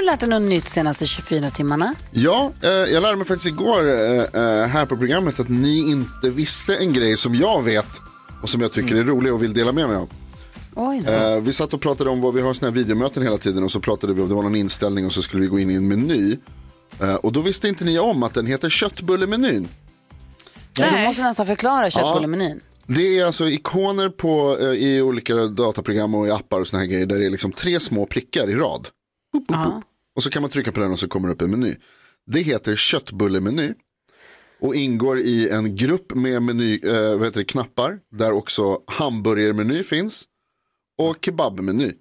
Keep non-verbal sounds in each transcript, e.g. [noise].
Har du lärt dig något nytt senaste 24 timmarna? Ja, eh, jag lärde mig faktiskt igår eh, eh, här på programmet att ni inte visste en grej som jag vet och som jag tycker är rolig och vill dela med mig av. Oj, så. Eh, vi satt och pratade om vad vi har såna här videomöten hela tiden och så pratade vi om det var någon inställning och så skulle vi gå in i en meny. Eh, och då visste inte ni om att den heter köttbullemenyn. Ja, du måste nästan förklara köttbullemenyn. Det är alltså ikoner på, eh, i olika dataprogram och i appar och såna här grejer där det är liksom tre små prickar i rad. Boop, boop, boop. Och så kan man trycka på den och så kommer det upp en meny. Det heter köttbullemeny och ingår i en grupp med meny, eh, vad heter det, knappar där också hamburgermeny finns och kebabmeny.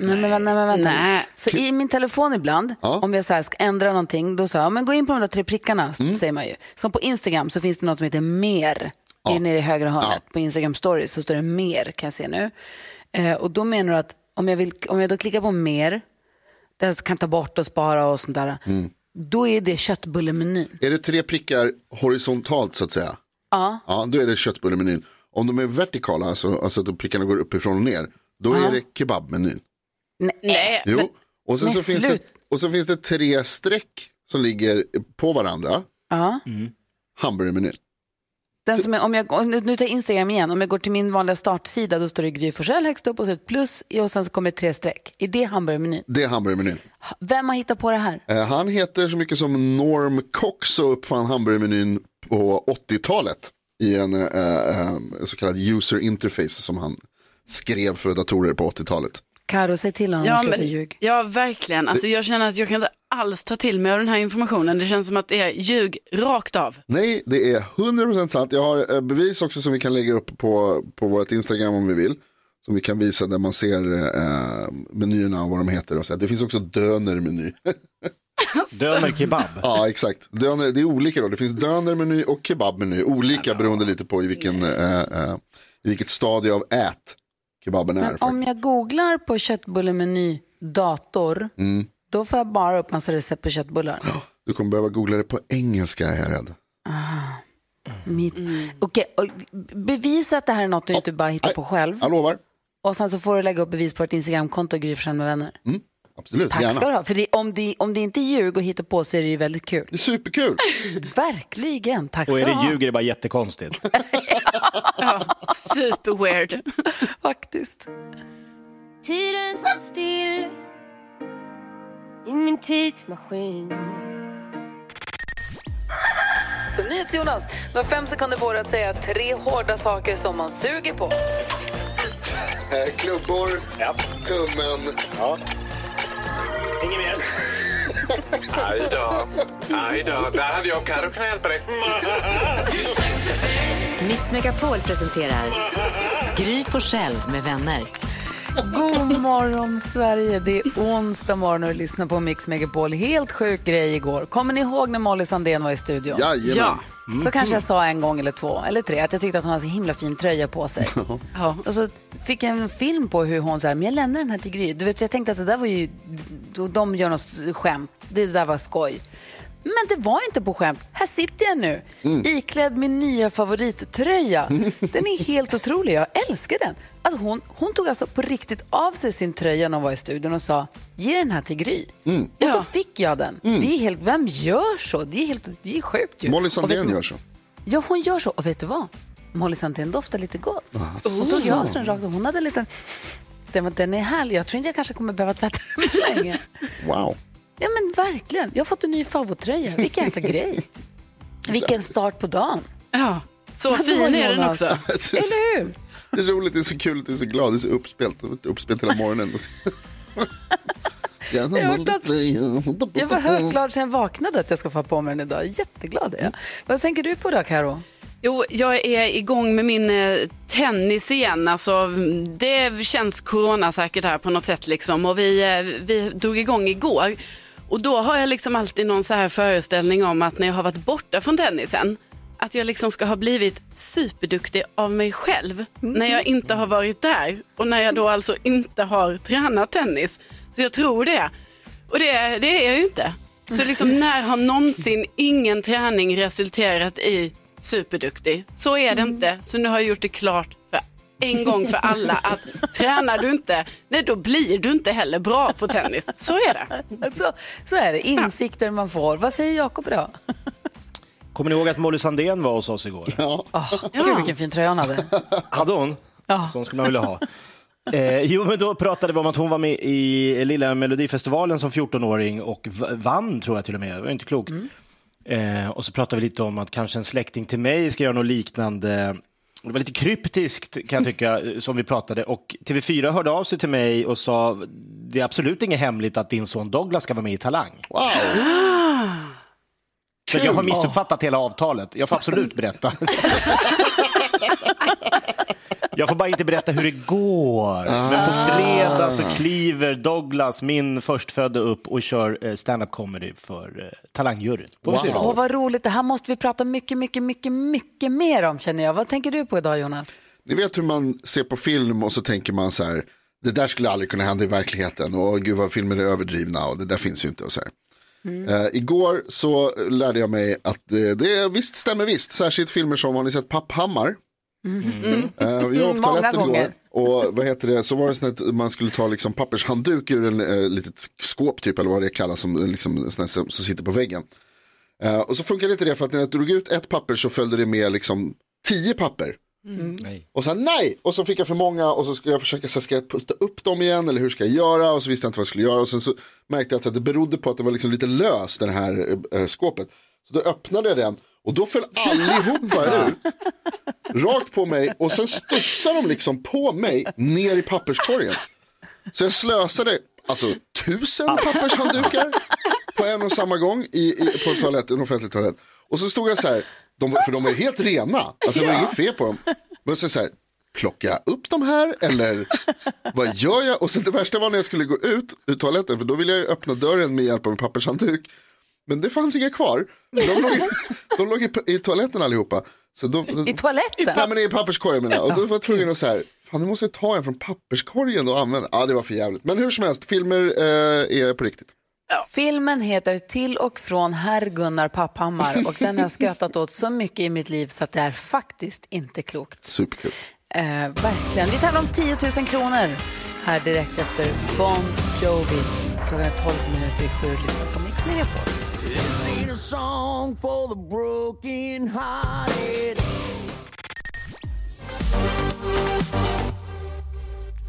Nej men, vänta, men vänta. Nej. Så i min telefon ibland, Ja. om jag så här ska ändra någonting, då säger jag, men gå in på de där tre prickarna, Mm. säger man ju. Som på Instagram så finns det något som heter mer, ja. nere i högra hörnet. På Instagram stories så står det mer, kan jag se nu. Eh, och då menar du att om jag, vill, om jag då klickar på mer, jag kan ta bort och spara och sånt där, Mm. då är det köttbullemenyn. Är det tre prickar horisontalt så att säga? Ja. Ja, då är det köttbullemenyn. Om de är vertikala, alltså, alltså att prickarna går uppifrån och ner, då är det kebabmenyn. Nej. Jo, och sen men så, finns det, och så finns det tre streck som ligger på varandra. Ja. Hamburgermenyn. Den som är, om jag, nu tar jag Instagram igen, om jag går till min vanliga startsida då står det Gry Forssell högst upp och så ett plus och sen så kommer det tre streck. Är det hamburgermenyn? Det är hamburgermenyn. Vem har hittat på det här? Eh, han heter så mycket som Norm Cox och uppfann hamburgermenyn på 80-talet i en eh, eh, så kallad user interface som han skrev för datorer på 80-talet. Karo, säg till honom Ja, men, ljug. ja, verkligen. Alltså, jag känner att jag kan inte alls ta till mig av den här informationen. Det känns som att det är ljug rakt av. Nej, det är 100% sant. Jag har eh, bevis också som vi kan lägga upp på, på vårt Instagram om vi vill. Som vi kan visa där man ser eh, menyerna och vad de heter. Och så. Det finns också dönermeny. [laughs] Döner kebab. ja, exakt. Döner, det är olika då. Det finns dönermeny och kebabmeny. Olika beroende lite på i, vilken, eh, eh, i vilket stadie av ät kebaben är. Men om faktiskt. jag googlar på köttbullemeny dator, Mm. Då får jag bara upp massa recept på köttbullar. Du kommer behöva googla det på engelska är jag rädd. Mitt... Okej, och bevisa att det här är något du inte bara hittar på själv. Jag lovar. Och sen så får du lägga upp bevis på ett Instagramkonto, Gry med vänner. Absolut, Tack gärna. ska du ha. För det, om, det, om det inte är ljug och hittar på så är det ju väldigt kul. Det är superkul. [laughs] Verkligen, tack Och ska är du det ha. ljug är det bara jättekonstigt. [laughs] Super weird. [laughs] Faktiskt. Tiden står still i min tidsmaskin Så NyhetsJonas, du har fem sekunder på dig att säga tre hårda saker som man suger på. Eh, klubbor, tummen. Inget mer? Aj då, aj då. Där hade jag Carro kunnat hjälpa dig. Mix Megapol presenterar Gry Forssell med vänner. God morgon Sverige, det är onsdag morgon och du lyssnar på Mix Megapol. Helt sjuk grej igår. Kommer ni ihåg när Molly Sandén var i studion? Jajamän. Ja. Så kanske jag sa en gång eller två eller tre att jag tyckte att hon hade så himla fin tröja på sig. Ja. Och så fick jag en film på hur hon sa, men jag lämnar den här till Gry. Du vet, jag tänkte att det där var ju, de gör något skämt. Det där var skoj. Men det var inte på skämt. Här sitter jag nu, iklädd min nya favorittröja. [laughs] Den är helt otrolig, jag älskar den. Att hon, hon tog alltså på riktigt av sig sin tröja när hon var i studion och sa, ge den här till Gry. Och så fick jag den. Det är helt, vem gör så? Det är, helt, det är sjukt ju. Molly Och Sandén vet gör så. Ja, hon gör så. Och vet du vad? Molly Sandén doftar lite gott. Hon tog av sig den rakt av. Hon hade en liten... Den, var- den är härlig. Jag tror inte jag kanske kommer behöva tvätta den [laughs] länge. Wow. Ja, men verkligen. Jag har fått en ny favorittröja. Vilken jäkla [laughs] grej. Vilken start på dagen. ja. Så fin är den också. Eller hur? Det är roligt, det är så kul, det är så glad, det är så uppspelt. Uppspelt hela morgonen. Jag har hört att- Jag var högt glad sen jag vaknade att jag ska få ha på mig den idag. Jätteglad är jag. Vad tänker du på då, Karo? Jo, jag är igång med min eh, tennis igen. Alltså, det känns coronasäkert här på något sätt. Liksom. Och vi, eh, vi drog igång igår. Och då har jag liksom alltid någon så här föreställning om att när jag har varit borta från tennisen, att jag liksom ska ha blivit superduktig av mig själv när jag inte har varit där och när jag då alltså inte har tränat tennis. Så jag tror det. Och det, det är jag ju inte. Så liksom [laughs] när har någonsin ingen träning resulterat i superduktig? Så är det inte. Så nu har jag gjort det klart för en gång för alla att [laughs] tränar du inte, nej då blir du inte heller bra på tennis. Så är det. [laughs] Så, så är det, insikter man får. Vad säger Jakob idag? Kommer ni ihåg att Molly Sandén var hos oss igår? Ja. Gud vilken fin tröja hon hade. Hade hon? Ja. Sån skulle man vilja ha. Eh, jo, men då pratade vi om att hon var med i lilla Melodifestivalen som 14-åring och vann, tror jag till och med. Det var inte klokt. Eh, och så pratade vi lite om att kanske en släkting till mig ska göra något liknande. Det var lite kryptiskt kan jag tycka, eh, som vi pratade. Och TV4 hörde av sig till mig och sa det är absolut inget hemligt att din son Douglas ska vara med i Talang. Wow. [gasps] [gasps] Så jag har missuppfattat hela avtalet. Jag får absolut berätta. [laughs] Jag får bara inte berätta hur det går. Men på fredag så kliver Douglas, min förstfödde, upp och kör eh, stand-up comedy för eh, Talangjuryn. Se Åh, vad roligt. Det här måste vi prata mycket, mycket, mycket, mycket mer om känner jag. Vad tänker du på idag Jonas? Ni vet hur man ser på film och så tänker man så här, det där skulle aldrig kunna hända i verkligheten och gud vad filmer är överdrivna och det där finns ju inte och så här. Eh, igår så lärde jag mig att det, det visst stämmer visst, särskilt filmer som, har ni sett Papphammar? Eh, jag var på Många toaletten gånger. igår och vad heter det, så var det så att man skulle ta liksom pappershandduk ur en eh, litet skåp typ eller vad det kallas som, liksom, sån här som, som sitter på väggen. Eh, och så funkade inte det för att när jag drog ut ett papper så följde det med liksom tio papper. Nej. Och sen nej, och så fick jag för många och så skulle jag försöka, så ska jag putta upp dem igen eller hur ska jag göra? Och så visste jag inte vad jag skulle göra och sen så märkte jag att det berodde på att det var liksom lite löst det här äh, skåpet. Så då öppnade jag den och då föll allihopa [laughs] ut. Rakt på mig och sen studsade de liksom på mig ner i papperskorgen. Så jag slösade alltså tusen pappershanddukar på en och samma gång i, i, på en, toalett, en offentlig toalett. Och så stod jag så här, de, för de var helt rena, alltså det var inget fel på dem. Men så, så här, plockar jag upp de här eller vad gör jag? Och så det värsta var när jag skulle gå ut ur toaletten, för då ville jag ju öppna dörren med hjälp av en pappershandduk. Men det fanns inga kvar. De låg, i, de låg i, i toaletten allihopa. Så då, I toaletten? Nej men i papperskorgen menar jag. Och då var jag tvungen att så här, fan nu måste jag ta en från papperskorgen och använda. Ja det var för jävligt. Men hur som helst, filmer eh, är på riktigt. Filmen heter Till och från herr Gunnar Papphammar och den har jag skrattat åt så mycket i mitt liv så att det är faktiskt inte klokt. Superkul. Eh, verkligen. Vi tävlar om 10 000 kronor här direkt efter Bon Jovi. Klockan är 12 minuter i sju. Lyssna på Mix Megapol.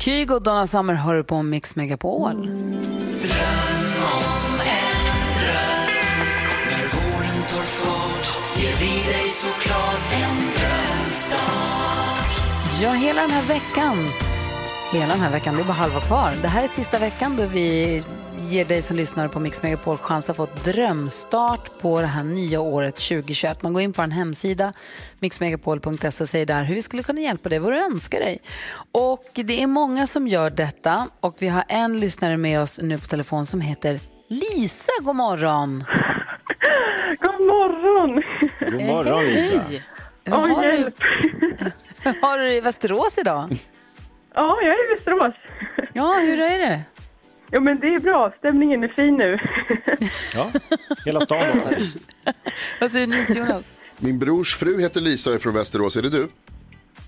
Kygo och Donna Summer hör på Mix Megapol. Dröm om en dröm När våren tar fart ger vi Ja, hela den här veckan. Hela den här veckan, det är bara halva kvar. Det här är sista veckan då vi ger dig som lyssnar på Mix Megapol chans att få ett drömstart på det här nya året 2021. Man går in på en hemsida, mixmegapol.se och säger där hur vi skulle kunna hjälpa dig, vad du önskar dig. Och det är många som gör detta och vi har en lyssnare med oss nu på telefon som heter Lisa. God morgon! [laughs] God morgon! God morgon Lisa. Hur Åh, har, du, hjälp! [laughs] har du det i Västerås idag? Ja, jag är i Västerås. Ja, hur är det? Jo, men det är bra. Stämningen är fin nu. [laughs] Ja, hela stan vaknar. [laughs] Vad säger ni Jonas? Min brors fru heter Lisa och är från Västerås, är det du?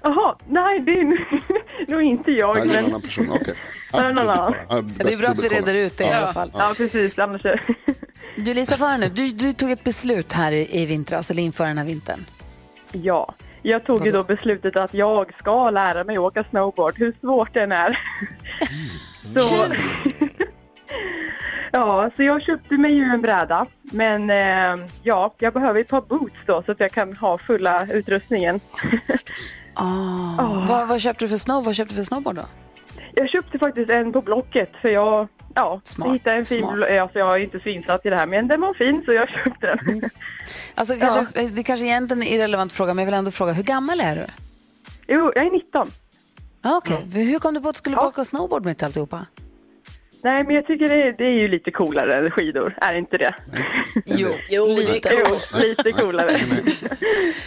Jaha, nej, det är [laughs] nog inte jag. Nej, det är en annan person, nej. Ja, Det är bra att vi reder ut det i alla fall. Ja, precis. Annars... Du Lisa, för nu. Du, du tog ett beslut här i, vintras, eller inför den här vintern. ja, jag tog ju då beslutet att jag ska lära mig åka snowboard, hur svårt den är. Så... [laughs] ja, så jag köpte mig ju en bräda. Men eh, ja, jag behöver ett par boots då så att jag kan ha fulla utrustningen. [laughs] Ah. Vad, vad köpte du för snow? Vad köpte du för snowboard då? Jag köpte faktiskt en på Blocket för jag, ja, Smart, jag hittade en fin, smart. alltså jag är inte så insatt i det här men den var fin så jag [laughs] köpte den. Alltså, kanske, Det kanske är egentligen en irrelevant fråga, men jag vill ändå fråga, hur gammal är du? jo, jag är 19. Okej, Hur kom du på att du skulle åka snowboard mitt i alltihopa? Nej, men jag tycker det är, det är ju lite coolare än skidor, är inte det? Jo, Jo, lite. Jo, lite coolare.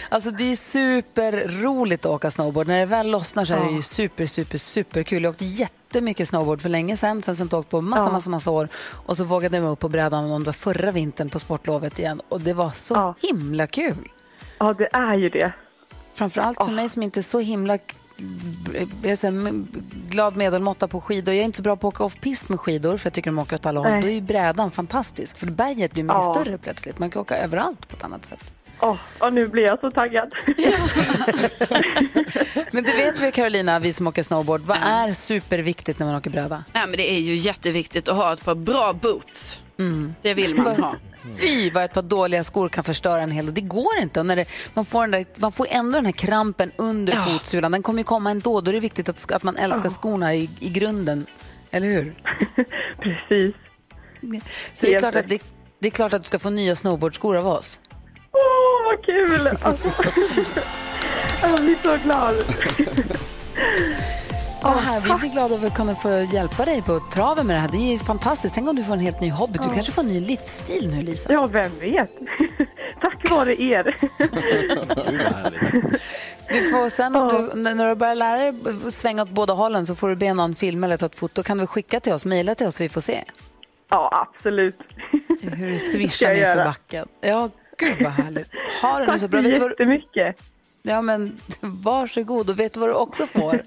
Alltså det är superroligt att åka snowboard. När det väl lossnar så är det ju super, super, super kul. Jag åkte jättemycket snowboard för länge sedan. Sen har jag åkt på massa, Ja. massa, massa år. Och så vågade jag mig upp på brädan om det var förra vintern på sportlovet igen. Och det var så Ja. himla kul. Ja, det är ju det. Framförallt för mig som inte är så himla jag är så här, m- glad medelmåtta på skidor. Jag är inte så bra på att åka off-pist med skidor för jag tycker de åker åt alla håll. Nej. Då är ju brädan fantastisk för berget blir mycket Ja. större plötsligt. Man kan åka överallt på ett annat sätt. Åh, och nu blir jag så taggad. [laughs] Men det vet vi Carolina, vi som åker snowboard. Vad är superviktigt när man åker bräda? Ja, men det är ju jätteviktigt att ha ett par bra boots. Det vill man ha. [laughs] Fy vad ett par dåliga skor kan förstöra en hel dag. Det går inte. Och när det, man, får den där, man får ändå den här krampen under fotsulan. Den kommer ju komma ändå. Då är det viktigt att, att man älskar skorna i, i grunden. Eller hur? [laughs] Precis. Så det är, klart att det, det är klart att du ska få nya snowboardskor av oss. Åh, vad kul! [laughs] Alltså, jag blir så glad. Ja, här, vi blir glada över att kunna få hjälpa dig på traven med det här. Det är ju fantastiskt. Tänk om du får en helt ny hobby. Du kanske får en ny livsstil nu, Lisa. Ja, vem vet? [laughs] Tack vare er. [laughs] Du får sen om du, när du börjar lära dig svänga åt båda hållen så får du be någon filma eller ta ett foto. Kan du skicka till oss, mejla till oss så vi får se Ja, absolut. hur du swishar ner för backen. Ja, gud vad härligt. Ha det nu Tack så så bra. Du vad, jättemycket. ja, men, [laughs] varsågod. Och vet du vad du också får?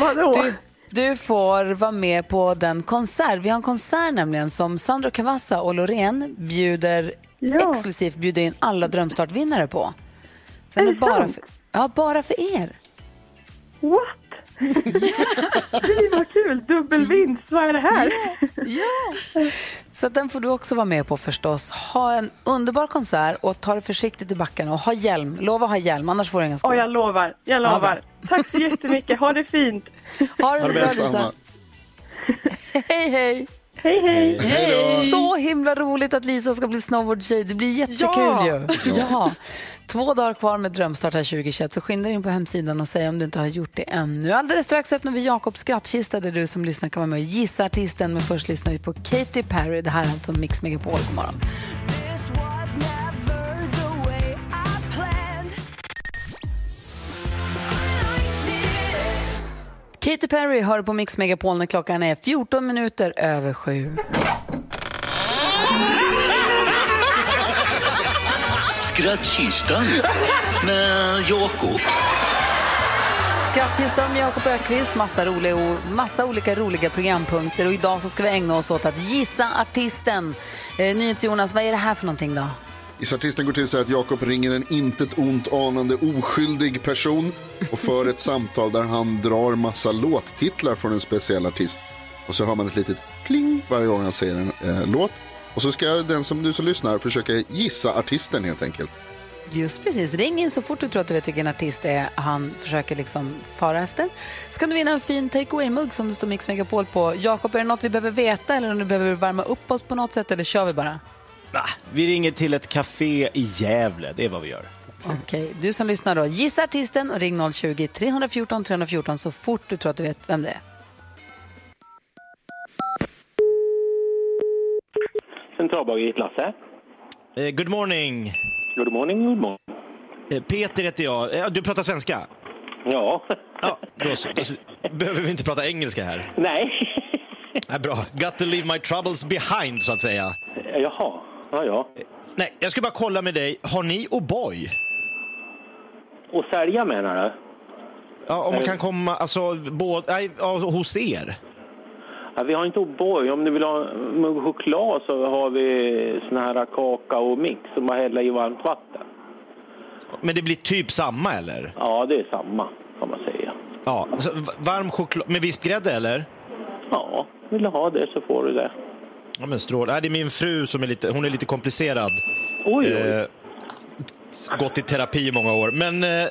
Vadå? Du, du får vara med på den konsert. Vi har en konsert nämligen som Sandro Cavazza och Loreen bjuder Ja. exklusivt bjuder in alla Drömstartvinnare på. Sen Är är bara för, ja, bara för er. What? Fy vad kul! Dubbelvinst, vad är det här? Ja. Så att den får du också vara med på förstås. Ha en underbar konsert och ta det försiktigt i backarna och ha hjälm. Lova ha hjälm, annars får du inga skor. Åh, jag lovar. Jag Ja, lovar. Tack så jättemycket. Ha det fint. Ha det så bra. Lisa. Hej hej! Hej, hej. Hej! Så himla roligt att Lisa ska bli snowboardtjej. Det blir jättekul Ja. ju. Ja. Två dagar kvar med Drömstart här 2021 så skynda dig in på hemsidan och säg om du inte har gjort det ännu. Alldeles strax öppnar vi Jakobs skrattkista där du som lyssnar kan vara med och gissa artisten. Men först lyssnar vi på Katy Perry. Det här är alltså Mix Megapol. God morgon. Katy Perry hör på Mix Megapol när klockan är 14 minuter över sju. Skrattkistan med Jakob. Skrattkistan med Jakob Ökvist, massa, roliga, massa olika roliga programpunkter och idag så ska vi ägna oss åt att gissa artisten. Eh, NyhetsJonas, vad är det här för någonting då? Artisten går till så att Jakob ringer en intet ont anande oskyldig person och för ett samtal där han drar massa låttitlar från en speciell artist. Och så hör man ett litet pling varje gång han säger en eh, låt. Och så ska den som du som lyssnar försöka gissa artisten helt enkelt. Just precis, ring in så fort du tror att du vet vilken artist det är han försöker liksom fara efter. Så kan du vinna en fin takeaway-mugg som det står Mix Megapol på. Jakob, är det något vi behöver veta eller om du behöver värma upp oss på något sätt eller kör vi bara? Vi ringer till ett café i Gävle, det är vad vi gör. Okej, du som lyssnar då, gissa artisten och ring 020-314 314 så fort du tror att du vet vem det är. Centralbageriet Lasse. Eh, good morning. Good morning, good morning. Eh, Peter heter jag. Eh, du pratar svenska? Ja. Ja, då så. Då så. Behöver vi inte prata engelska här? Nej. Nej, bra. Got to leave my troubles behind, så att säga. Jaha. Ja, ja. Nej, jag ska bara kolla med dig. Har ni O'boy? Och sälja menar du? Ja, om man kan komma, alltså, både, nej, ja, hos er. Ja, vi har inte O'boy. Om du vill ha mugg choklad så har vi sån här kakao-mix som man häller i varmt vatten. Men det blir typ samma, eller? Ja, det är samma kan man säga. Ja, så varm choklad med vispgrädde, eller? Ja, vill du ha det så får du det. Ja, men strål. Nej, det är min fru som är lite, hon är lite komplicerad. Oj, oj. Eh, gått i terapi i många år. Men eh,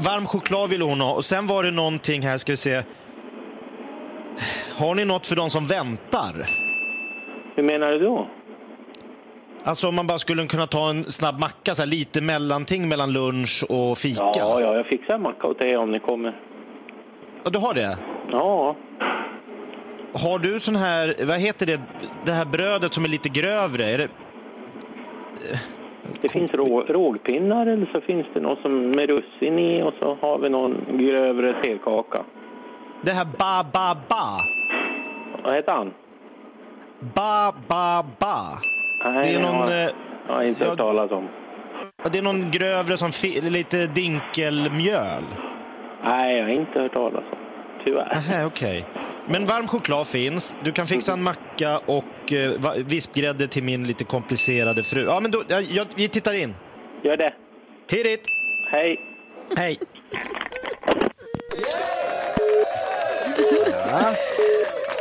varm choklad ville hon ha. Och sen var det någonting här, ska vi se. Har ni något för de som väntar? Hur menar du då? Alltså om man bara skulle kunna ta en snabb macka, så här, lite mellanting mellan lunch och fika. Ja, ja, jag fixar en macka åt er om ni kommer. Ja, du har det? Ja. Har du sån här, vad heter det, det här brödet som är lite grövre? Är det, Det finns rå, rågpinnar eller så finns det något som med russin i och så har vi någon grövre tekaka. det här ba ba ba? Vad heter han? Ba ba ba. Nej, Det är någon, jag, eh, jag har inte hört talas om. Det är någon grövre som lite dinkelmjöl. Nej, jag har inte hört talas om. Tyvärr. Okej. Men varm choklad finns. Du kan fixa en macka och eh, vispgrädde till min lite komplicerade fru. Ja, men då, ja, jag, vi tittar in. Gör det. Hit it! Hej! Hej!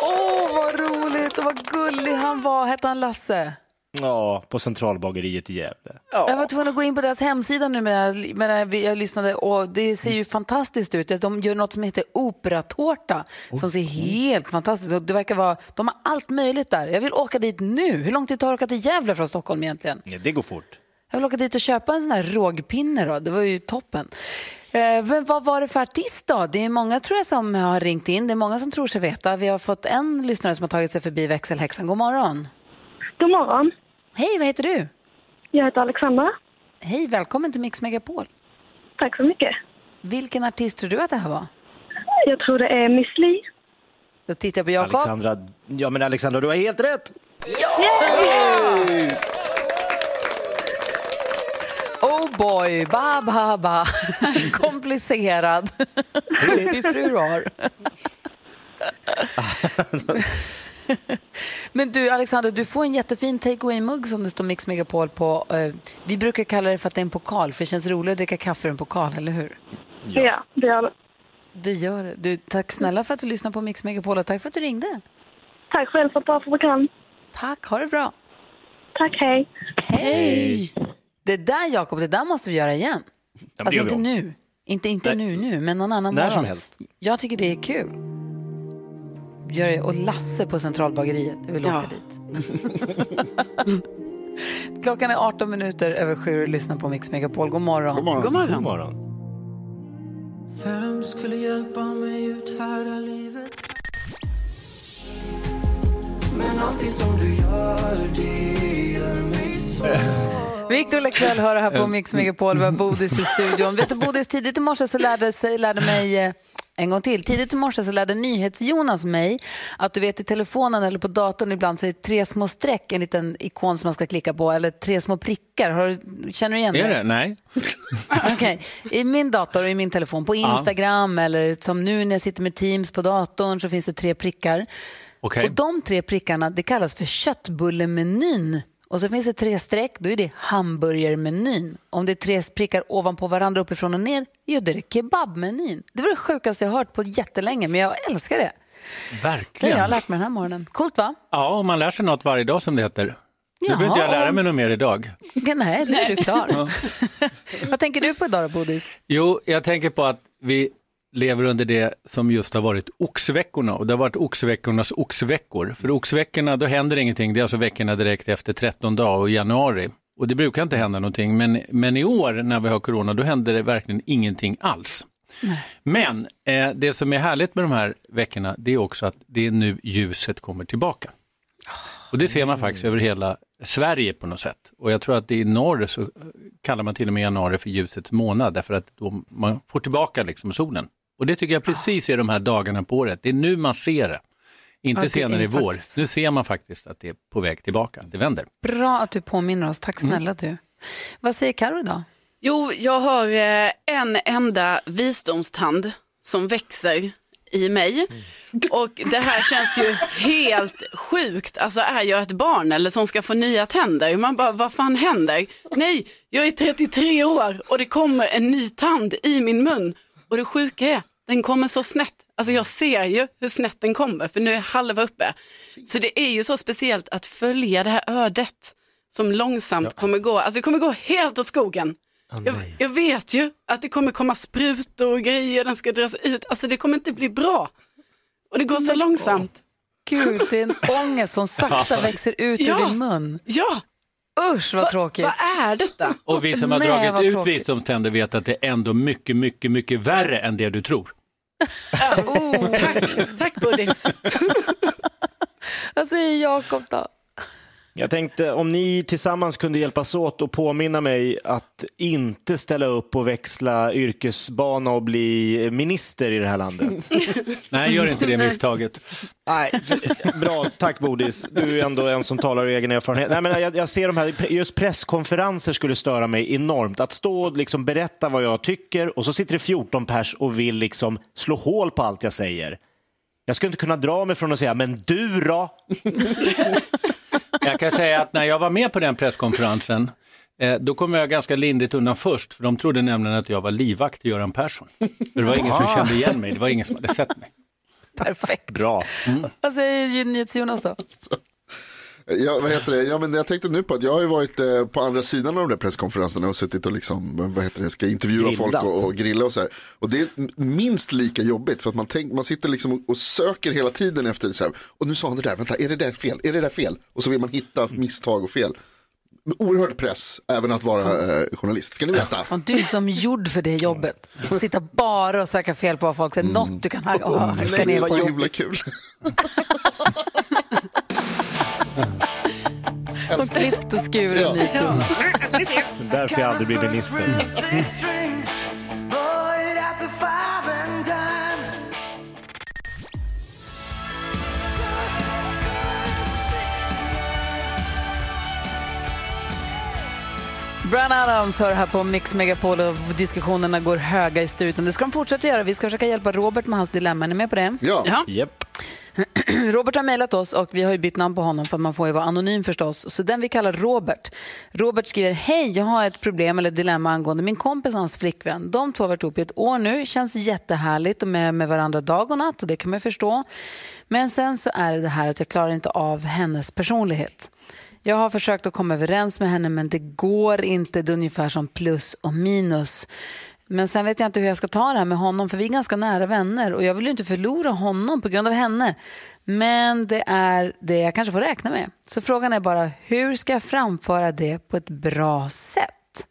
Åh, vad roligt och vad gullig han var. Hette han Lasse? Ja, på Centralbageriet i Gävle. Jag var tvungen att gå in på deras hemsida nu med med jag lyssnade och det ser ju fantastiskt ut. De gör något som heter operatårta som ser helt fantastiskt ut. Det verkar vara, de har allt möjligt där. Jag vill åka dit nu. Hur lång tid tar det att åka till Gävle från Stockholm egentligen? Ja, det går fort. Jag vill åka dit och köpa en sån här rågpinne då. Det var ju toppen. Eh, men vad var det för artist då? Det är många tror jag som har ringt in. Det är många som tror sig veta. Vi har fått en lyssnare som har tagit sig förbi växelhäxan. God morgon. God morgon. Hej, vad heter du? Jag heter Alexandra. Hej, välkommen till Mix Megapol. Tack så mycket. Vilken artist tror du att det här var? Jag tror det är Miss Li. Då tittar jag på Jakob. Alexandra, ja men Alexandra, du har helt rätt! Oh boy, ba ba ba. [laughs] Komplicerad. Vilken fru du har. [laughs] [laughs] Men du Alexander, du får en jättefin take away-mugg som det står Mix Megapol på. Eh, Vi brukar kalla det för att det är en pokal, för det känns roligt att dricka kaffe ur en pokal, eller hur? Ja, det gör det. Det gör det. Du, tack snälla för att du lyssnar på Mix Megapol och tack för att du ringde. Tack själv för ett bra program. Tack, ha det bra. Tack, hej. Hej! Det där Jakob, det där måste vi göra igen. alltså inte nu. Inte, inte nu, nu, men någon annan När morgon. som helst. Jag tycker det är kul. Gör det. Och Lasse på Centralbageriet, jag vill Ja. åka dit. [laughs] Klockan är 18 minuter över sju och lyssnar på Mix Megapol. God morgon. God morgon. God morgon. God morgon. Vem skulle hjälpa mig ut här i livet? Men allting som du gör, det gör mig svår Victor Leksell hör här på [laughs] Mix Megapol. Vi har Bodis i studion. Vet du, Bodis, tidigt i morse så lärde, sig, lärde mig eh, en gång till. Tidigt i morse så lärde NyhetsJonas mig att du vet i telefonen eller på datorn ibland så är det tre små streck, en liten ikon som man ska klicka på, eller tre små prickar. Har du, känner du igen Är det? Nej. [laughs] Okej. I min dator och i min telefon, på Instagram eller som nu när jag sitter med Teams på datorn så finns det tre prickar. Okej. Och de tre prickarna det kallas för köttbullemenyn. Och så finns det tre streck, då är det hamburgermenyn. Om det är tre prickar ovanpå varandra uppifrån och ner, ja, då är det kebabmenyn. Det var det sjukaste jag hört på jättelänge, men jag älskar det. Det har Verkligen. jag lärt mig den här morgonen. Coolt va? Ja, och man lär sig något varje dag som det heter. Nu behöver inte jag lära mig något mer idag. [laughs] Nej, nu är du klar. [laughs] Vad tänker du på idag då, Bodis? Jo, jag tänker på att vi lever under det som just har varit oxveckorna och det har varit oxveckornas oxveckor. För oxveckorna, då händer ingenting, det är alltså veckorna direkt efter 13 dagar och januari. Och det brukar inte hända någonting, men, men i år när vi har corona, då händer det verkligen ingenting alls. Men eh, det som är härligt med de här veckorna, det är också att det är nu ljuset kommer tillbaka. Och det ser man faktiskt över hela Sverige på något sätt. Och jag tror att det i norr så kallar man till och med januari för ljusets månad, därför att då man får tillbaka liksom solen. Och det tycker jag precis är de här dagarna på året. Det är nu man ser det. Inte Ja, det senare i vår. faktiskt- Nu ser man faktiskt att det är på väg tillbaka. Det vänder. Bra att du påminner oss. Tack snälla du. Vad säger Karo idag? Jo, jag har eh, en enda visdomstand som växer i mig. Och det här känns ju helt sjukt. Alltså är jag ett barn eller som ska få nya tänder? Man bara, vad fan händer? Nej, jag är 33 år och det kommer en ny tand i min mun. Och det sjuka är, den kommer så snett. Alltså jag ser ju hur snett den kommer för nu är halva uppe. Så det är ju så speciellt att följa det här ödet som långsamt kommer gå. Alltså det kommer gå helt åt skogen. Jag, jag vet ju att det kommer komma sprutor och grejer, den ska dras ut. Alltså det kommer inte bli bra. Och det går så långsamt. Gud, det är en ångest som sakta [laughs] växer ut ur Ja. din mun. Ja, Usch vad tråkigt. vad är detta? Och vi som har Nej, vad dragit ut tråkigt. visdomständer vet att det är ändå mycket, mycket, mycket värre än det du tror. oh. [laughs] Tack, tack Bodis. [laughs] Vad säger Jakob då? Jag tänkte om ni tillsammans kunde hjälpas åt och påminna mig att inte ställa upp och växla yrkesbana och bli minister i det här landet. [laughs] Nej, gör inte det misstaget. Nej, [laughs] bra, tack Bodis. Du är ändå en som talar ur egen erfarenhet. Nej, men jag, jag ser de här, just presskonferenser skulle störa mig enormt. Att stå och liksom berätta vad jag tycker och så sitter det 14 pers och vill liksom slå hål på allt jag säger. Jag skulle inte kunna dra mig från att säga, men du då? [laughs] Jag kan säga att när jag var med på den presskonferensen, eh, då kom jag ganska lindrigt undan först, för de trodde nämligen att jag var livvakt till Göran Persson. För det var ingen som Ah. kände igen mig, det var ingen som hade sett mig. Perfekt. Bra. Vad säger NyhetsJonas då? Ja, vad heter det? Ja, men jag tänkte nu på att jag har ju varit eh, på andra sidan av de där presskonferenserna och suttit och liksom, vad heter det, ska intervjua Grillat. folk och, och grilla och så här. Och det är minst lika jobbigt för att man, tänk, man sitter liksom och, och söker hela tiden efter det så här. Och nu sa han det där, vänta, är det där fel? Är det där fel? Och så vill man hitta misstag och fel. Men Oerhört press, även att vara eh, journalist, ska ni veta. Och du är som gjord för det jobbet. Sitta bara och söka fel på vad folk säger. Något du kan ha- ha- hacka Nej, vad himla kul. [laughs] klippt och skuren Ja. NyhetsJonas. Därför jag aldrig blir minister. Brian Adams hör här på Mix Megapol och diskussionerna går höga i studion. Det ska de fortsätta göra. Vi ska försöka hjälpa Robert med hans dilemma. Är ni med på det? Ja. Japp. [clears throat] Robert har mejlat oss och vi har ju bytt namn på honom för man får ju vara anonym förstås. Så den vi kallar Robert. Robert skriver, hej jag har ett problem eller dilemma angående min kompis och hans flickvän. De två har varit ihop i ett år nu, känns jättehärligt och med, med varandra dag och natt och det kan man ju förstå. Men sen så är det det här att jag klarar inte av hennes personlighet. Jag har försökt att komma överens med henne men det går inte. Det är ungefär som plus och minus. Men sen vet jag inte hur jag ska ta det här med honom för vi är ganska nära vänner och jag vill ju inte förlora honom på grund av henne. Men det är det jag kanske får räkna med. Så frågan är bara hur ska jag framföra det på ett bra sätt?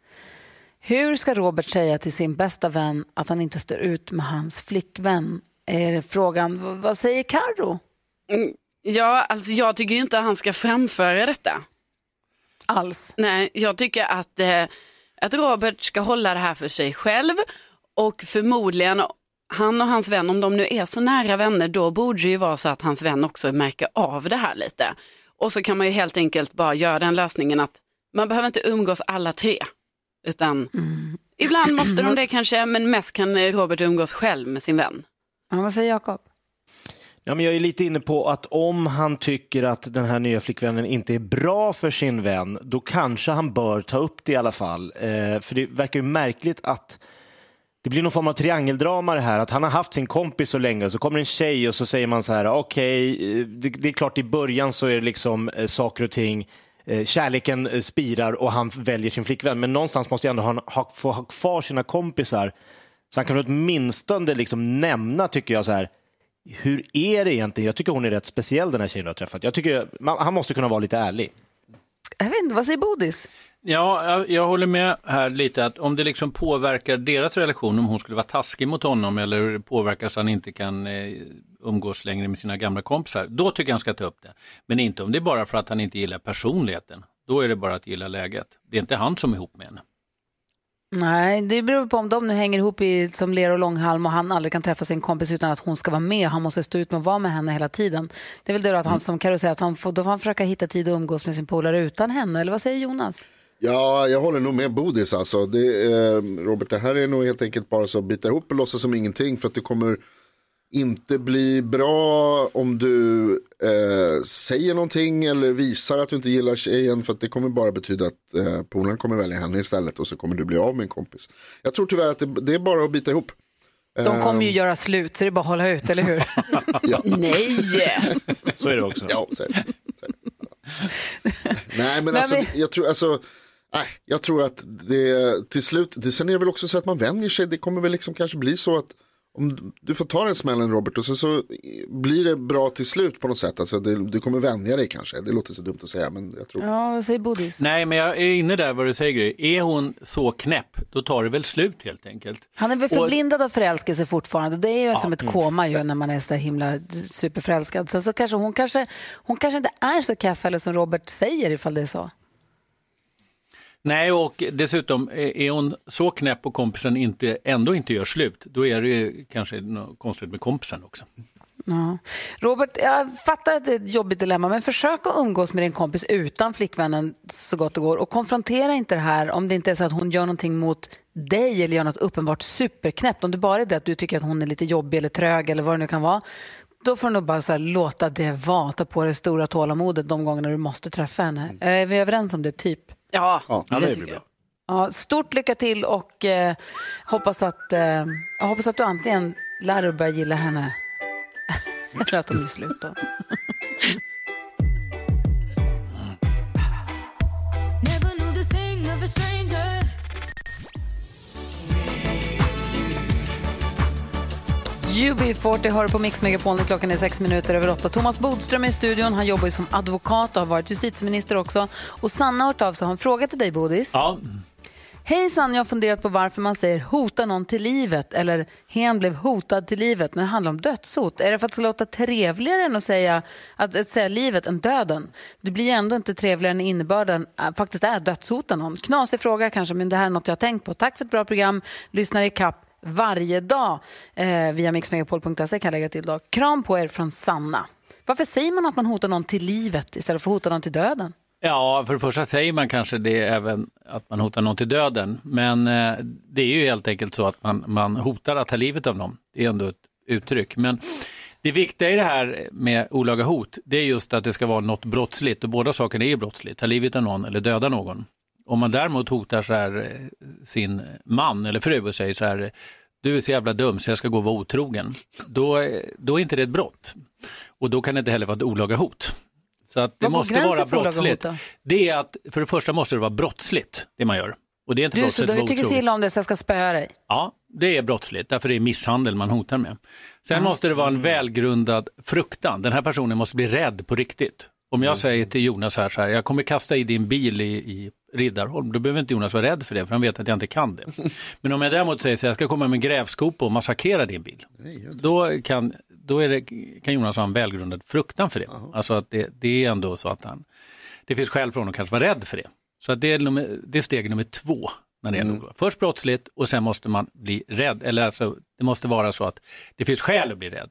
Hur ska Robert säga till sin bästa vän att han inte står ut med hans flickvän? Är frågan. Vad säger Karo? Mm, Ja, alltså jag tycker inte att han ska framföra detta. Alls? Nej, jag tycker att, eh, att Robert ska hålla det här för sig själv och förmodligen han och hans vän, om de nu är så nära vänner, då borde det ju vara så att hans vän också märker av det här lite. Och så kan man ju helt enkelt bara göra den lösningen att man behöver inte umgås alla tre, utan ibland måste de det kanske, men mest kan Robert umgås själv med sin vän. Ja, vad säger Jakob? Ja, men jag är lite inne på att om han tycker att den här nya flickvännen inte är bra för sin vän, då kanske han bör ta upp det i alla fall. Eh, för det verkar ju märkligt att det blir någon form av triangeldrama det här, att han har haft sin kompis så länge och så kommer en tjej och så säger man så här, okej, okay, det, det är klart i början så är det liksom eh, saker och ting, eh, kärleken eh, spirar och han väljer sin flickvän, men någonstans måste jag ändå ha, ha, få ha kvar sina kompisar. Så han kan åtminstone liksom nämna, tycker jag, så här, hur är det egentligen? Jag tycker hon är rätt speciell den här tjejen du har träffat. Jag tycker, man, han måste kunna vara lite ärlig. Jag vet inte, vad säger Bodis? Ja, jag, jag håller med här lite att om det liksom påverkar deras relation, om hon skulle vara taskig mot honom eller påverkar så han inte kan eh, umgås längre med sina gamla kompisar, då tycker jag han ska ta upp det. Men inte om det är bara för att han inte gillar personligheten. Då är det bara att gilla läget. Det är inte han som är ihop med henne. Nej, det beror på om de nu hänger ihop i, som ler och långhalm och han aldrig kan träffa sin kompis utan att hon ska vara med. Han måste stå ut med att vara med henne hela tiden. Det är väl det då att han som Karo säger, att han får, då får han försöka hitta tid att umgås med sin polare utan henne. Eller vad säger Jonas? Ja, jag håller nog med Bodis alltså. Det, eh, Robert, det här är nog helt enkelt bara så att bita ihop och låtsas som ingenting för att det kommer inte bli bra om du eh, säger någonting eller visar att du inte gillar tjejen för att det kommer bara betyda att eh, polaren kommer välja henne istället och så kommer du bli av med en kompis. Jag tror tyvärr att det, det är bara att bita ihop. De kommer ju Eh, göra slut, så det är bara att hålla ut, eller hur? [laughs] ja. Nej! Så är det också. Ja, så är det. Så är det. Nej, men alltså, jag tror, alltså, nej, jag tror att det till slut, det, sen är det väl också så att man vänjer sig, det kommer väl liksom kanske bli så att om du får ta den smällen Robert och sen så blir det bra till slut på något sätt. Alltså, det, du kommer vänja dig kanske. Det låter så dumt att säga men jag tror. Ja, vad säger Bodis? Nej, men jag är inne där vad du säger Gry. Är hon så knäpp, då tar det väl slut helt enkelt. Han är väl Och- förblindad av förälskelse fortfarande. Det är ju Ja, som ett mm. koma ju när man är så himla superförälskad. Sen så kanske hon, kanske hon kanske inte är så eller som Robert säger ifall det är så. Nej, och dessutom är är hon så knäpp och kompisen inte, ändå inte gör slut, då är det ju kanske något konstigt med kompisen också. Ja. Robert, jag fattar att det är ett jobbigt dilemma, men försök att umgås med din kompis utan flickvännen så gott det går och konfrontera inte det här om det inte är så att hon gör någonting mot dig eller gör något uppenbart superknäppt. Om det bara är det att du tycker att hon är lite jobbig eller trög eller vad det nu kan vara, då får du nog bara så här, låta det vara. Ta på dig stora tålamodet de gångerna du måste träffa henne. Är vi överens om det, typ? Ja, ja det blir bra. Ja, stort lycka till och eh, hoppas, att, eh, jag hoppas att du antingen lär dig att börja gilla henne [laughs] eller att de blir slut. UB40 hör på Mix Megapol när klockan är sex minuter över åtta. Thomas Bodström är i studion. Han jobbar ju som advokat och har varit justitieminister också. Och Sanna har hört av sig och har en fråga till dig, Bodis. Ja, Hej Sanna, jag har funderat på varför man säger hota någon till livet eller hen blev hotad till livet när det handlar om dödshot. Är det för att det ska låta trevligare än att säga, att, att säga livet än döden? Det blir ju ändå inte trevligare när innebörden äh, faktiskt är att dödshota någon. Knasig fråga kanske, men det här är något jag har tänkt på. Tack för ett bra program. Lyssnar i kapp varje dag eh, via mixmegapol.se kan jag lägga till. Då. Kram på er från Sanna. Varför säger man att man hotar någon till livet istället för att hota någon till döden? Ja, för det första säger man kanske det även att man hotar någon till döden. Men eh, det är ju helt enkelt så att man, man hotar att ta livet av någon. Det är ändå ett uttryck. Men det viktiga i det här med olaga hot, det är just att det ska vara något brottsligt. Och båda sakerna är ju brottsligt, ta livet av någon eller döda någon. Om man däremot hotar så här, eh, sin man eller fru och säger så här, du är så jävla dum så jag ska gå och vara otrogen. Då, eh, då är inte det ett brott. Och då kan det inte heller vara ett olaga hot. Så att det Vad måste vara brottsligt. Det är att, för det första måste det vara brottsligt, det man gör. Och det är inte Du, så då att vi vara tycker så illa om det så jag ska spöa dig. Ja, det är brottsligt, därför det är misshandel man hotar med. Sen måste det vara en välgrundad fruktan. Den här personen måste bli rädd på riktigt. Om jag säger till Jonas här, så här, jag kommer kasta i din bil i, i Riddarholm, då behöver inte Jonas vara rädd för det, för han vet att jag inte kan det. [laughs] Men om jag däremot säger så här, jag ska komma med en grävskopa och massakrera din bil, då kan, då är det, kan Jonas ha en välgrundad fruktan för det. Alltså att det, det är ändå så att han, det finns skäl för honom att kanske vara rädd för det. Så att det, är nummer, det är steg nummer två. När det är Först brottsligt och sen måste man bli rädd. Eller alltså, det måste vara så att det finns skäl att bli rädd.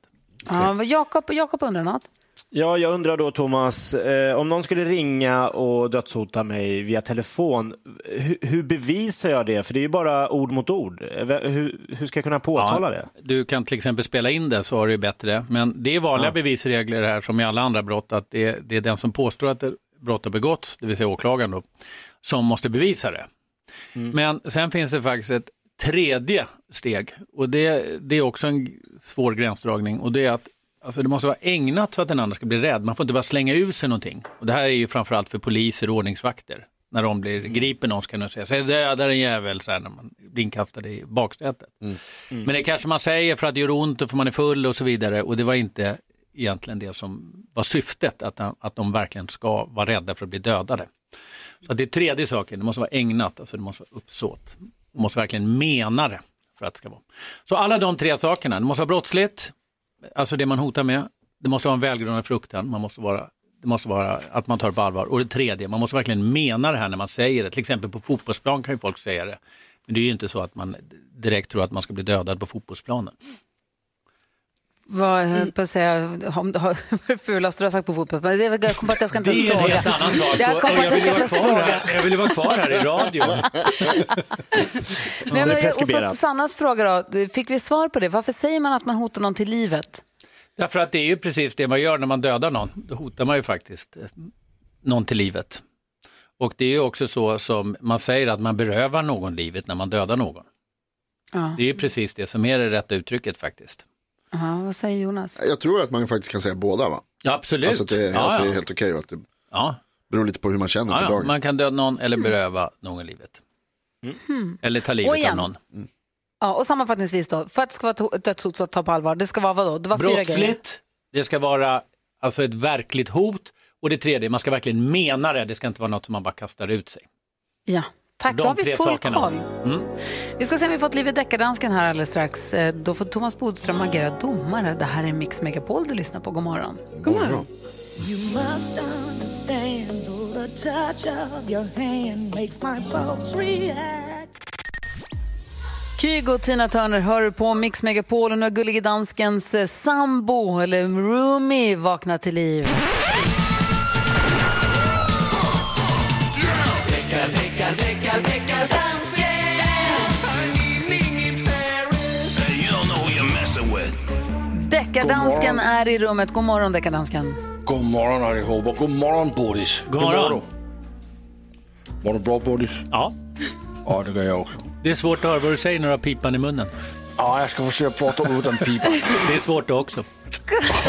Ja, Jakob undrar något. Ja, jag undrar då Thomas, eh, om någon skulle ringa och dödshota mig via telefon, hur, hur bevisar jag det? För det är ju bara ord mot ord. Eh, Hur, hur ska jag kunna påtala det? Du kan till exempel spela in det så har du bättre. Men det är vanliga Ja. bevisregler här som i alla andra brott att det är, det är den som påstår att brott har begåtts, det vill säga åklagaren då, som måste bevisa det. Men sen finns det faktiskt ett tredje steg och det, det är också en svår gränsdragning och det är att alltså det måste vara ägnat så att den andra ska bli rädd. Man får inte bara slänga ur sig någonting. Och det här är ju framförallt för poliser och ordningsvakter. När de blir griper någon ska de säga, säg döda en jävel, så här, när man blir inkastad i baksätet. Men det kanske man säger för att det gör ont och för man är full och så vidare. Och det var inte egentligen det som var syftet, att, att de verkligen ska vara rädda för att bli dödade. Så det är tredje saken, det måste vara ägnat, alltså det måste vara uppsåt. Man måste verkligen mena det för att det ska vara. Så alla de tre sakerna, det måste vara brottsligt, alltså det man hotar med, det måste vara en välgrundad fruktan, man måste vara, det måste vara att man tar det på allvar. Och det tredje, man måste verkligen mena det här när man säger det. Till exempel på fotbollsplan kan ju folk säga det. Men det är ju inte så att man direkt tror att man ska bli dödad på fotbollsplanen. Vad jag höll på att säga, om det har [laughs] det fulaste du har sagt på fotboll. Men det, jag kom på att jag ska inte Det ens är en fråga. helt annan sak. Jag kom på att jag ska vill vara kvar fråga. här, jag vill ju vara kvar här i radion. [laughs] Nej, men, och så Sannas fråga då, fick vi svar på det? Varför säger man att man hotar någon till livet? Därför att det är ju precis det man gör när man dödar någon. Då hotar man ju faktiskt eh, någon till livet. Och det är ju också så som man säger att man berövar någon livet när man dödar någon. Ja. Det är ju precis det som är det rätta uttrycket faktiskt. Aha, vad säger Jonas? Jag tror att man faktiskt kan säga båda va? Ja, absolut. Alltså att det, är- Ja, att det är ja. helt okej och att det Ja. beror lite på hur man känner Ja, för dagen. Man kan döda någon eller beröva någon livet. Hmm. Eller ta livet av någon. Ja, och sammanfattningsvis då, för att det ska vara ett dödshot att ta på allvar, det ska vara vadå? Det var fyra grejer. Brottsligt, det ska vara alltså ett verkligt hot och det tredje, man ska verkligen mena det, det ska inte vara något som man bara kastar ut sig. Ja, tack. De Då har vi tre full sakerna. koll. Mm. Vi ska se om vi fått liv i deckardansken här alldeles strax. Eh, Då får Thomas Bodström agera domare. Det här är Mix Megapol du lyssnar på. God morgon. God morgon. You must understand the touch of your hand makes my pulse react. Kygo och Tina Turner hör på Mix Megapol och nu har gullige danskens eh, sambo, eller roomie, vaknat till liv. Deckardansken är i rummet. God morgon, deckardansken. God morgon allihopa. God morgon Bodis. God morgon. du? Mår du bra Bodis? Ja. Ja, det gör jag också. Det är svårt att höra vad du säger när du har pipan i munnen. Ja, jag ska försöka prata utan pipa. [laughs] Det är svårt det också. [laughs]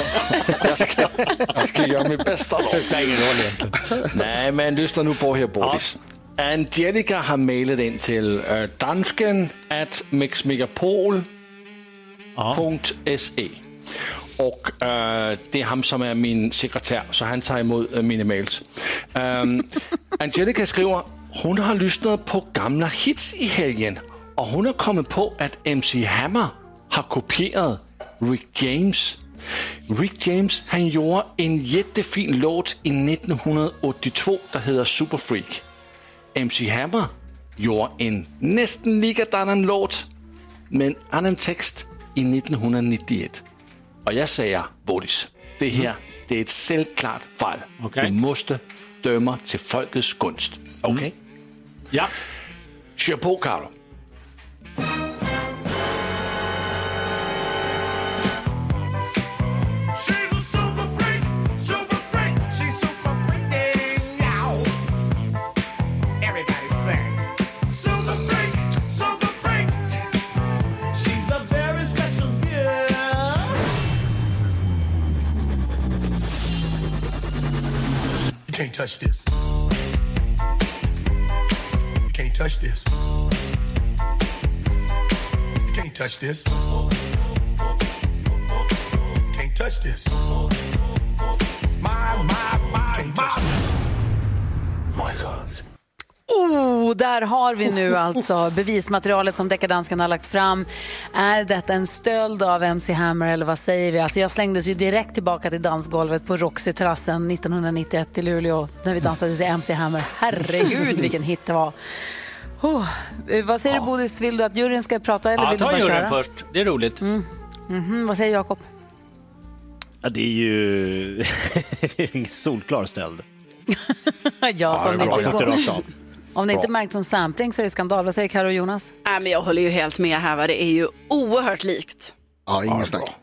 Jag ska, jag ska göra mitt bästa då. Det spelar ingen roll egentligen. Nej, men lyssna nu på här Bodis. Angelica har mejlat in till uh, dansken at mixmegapol.se. Och øh, äh, det är han som är min sekretär, så han tar emot äh, øh, mina mails. Um, [laughs] Angelica skriver, hon har lyssnat på gamla hits i helgen och hon har kommit på att MC Hammer har kopierat Rick James. Rick James han gjorde en jättefin låt i 1982 som heter Super Freak. MC Hammer gjorde en nästan likadan låt med en annan text i 1991. Och jag säger, Bodis, det här det är ett självklart fall. Okej. Du måste döma till folkets gunst. Okej? Ja. Kör på, Karo. Touch this. You can't touch this. You can't touch this. You Can't touch this. My, my, my, my. Oh, där har vi nu alltså bevismaterialet som deckardansken har lagt fram. Är detta en stöld av MC Hammer eller vad säger vi? Alltså jag slängdes ju direkt tillbaka till dansgolvet på Roxy-terrassen 1991 i Luleå när vi dansade till MC Hammer. Herregud vilken hit det var. Oh, eh, vad säger du Bodis, vill du att juryn ska prata eller Ja, vill du ta bara juryn köra? först. Det är roligt. Mhm, vad säger Jakob? Ja, det är ju [laughs] det är en solklar stöld. [laughs] ja, som det det inte går. Om det inte märks som sampling så är det skandal. Vad säger Karo och Jonas? Nej, men jag håller ju helt med här. Va? Det är ju oerhört likt. Ja, inget snack.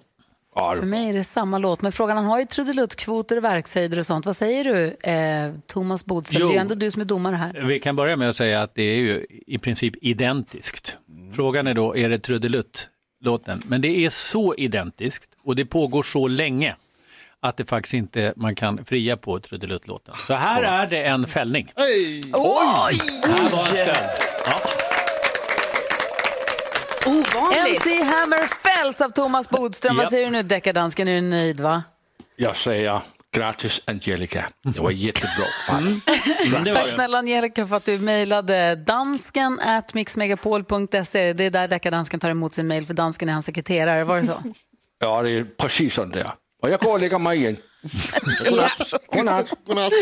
För mig är det samma låt, men frågan han har ju trudeluttkvoter och verkshöjder och sånt. Vad säger du, eh, Thomas Bodström? Jo. Det är ju ändå du som är domare här. Vi kan börja med att säga att det är ju i princip identiskt. Frågan är då, är det trudelutt-låten? Men det är så identiskt och det pågår så länge att det faktiskt inte man kan fria på trudeluttlåten. Så här är det en fällning. Oj! Här var en stöld. Ja. Ovanligt. MC Hammer fälls av Thomas Bodström. Vad säger du nu, deckardansken? Är du nöjd, va? Jag säger gratis Angelica. Det var jättebra [laughs] fall. Tack snälla Angelica för att du mejlade dansken at mixmegapol.se. Det är där deckardansken tar emot sin mejl, för dansken är hans sekreterare. Var det så? Ja, det är precis sånt där. Och jag går och lägger mig igen. Godnatt. [laughs] Godnatt. Godnatt.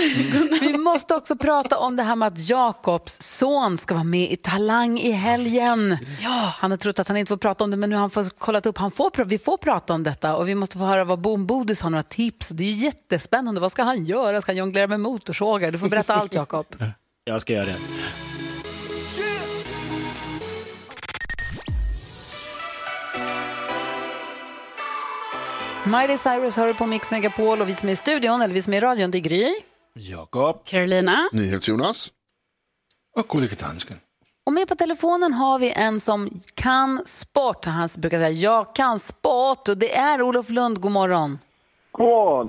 Vi måste också prata om det här med att Jakobs son ska vara med i Talang i helgen. Ja. Han har trott att han inte får prata om det, men nu har han fått kollat upp. Han får, vi får prata om detta och vi måste få höra vad Bom Bodis har några tips. Det är jättespännande. Vad ska han göra? Ska han jonglera med motorsågar? Du får berätta allt, Jakob. Jag ska göra det. Miley Cyrus hör på Mix Megapol och vi som är i studion, eller vi som är i radion, det är Gry. Jakob. Carolina. NyhetsJonas. Och gullige dansken. Och med på telefonen har vi en som kan sport. Han brukar säga jag kan sport och det är Olof Lund. God morgon. God morgon.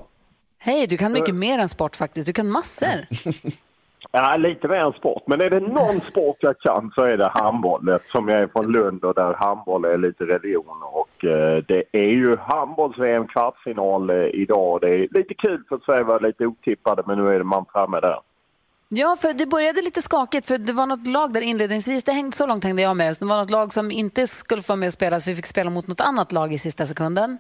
Hej, du kan mycket mer än sport faktiskt. Du kan massor. [laughs] Ja, lite mer än sport. Men är det någon [laughs] sport jag kan så är det handboll eftersom jag är från Lund och där handboll är lite religion. Och eh, det är ju handbolls-VM kvartsfinal eh, idag. Det är lite kul för att Sverige var lite otippade men nu är man framme där. Ja, för det började lite skakigt för det var något lag där inledningsvis, det hängde så långt hängde jag med, det var något lag som inte skulle få vara med och spela så vi fick spela mot något annat lag i sista sekunden.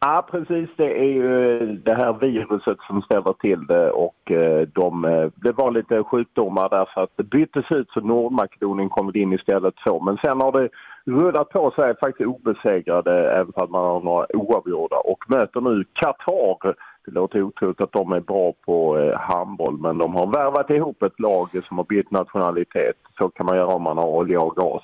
Ja, precis. Det är ju eh, det här viruset som ställer till det och eh, de, eh, det var lite sjukdomar där så att det byttes ut så Nordmakedonien kom in istället så. Men sen har det rullat på sig faktiskt obesegrade även om man har några oavgjorda och möter nu Qatar. Det låter otroligt att de är bra på handboll men de har värvat ihop ett lag som har bytt nationalitet. Så kan man göra om man har olja och gas.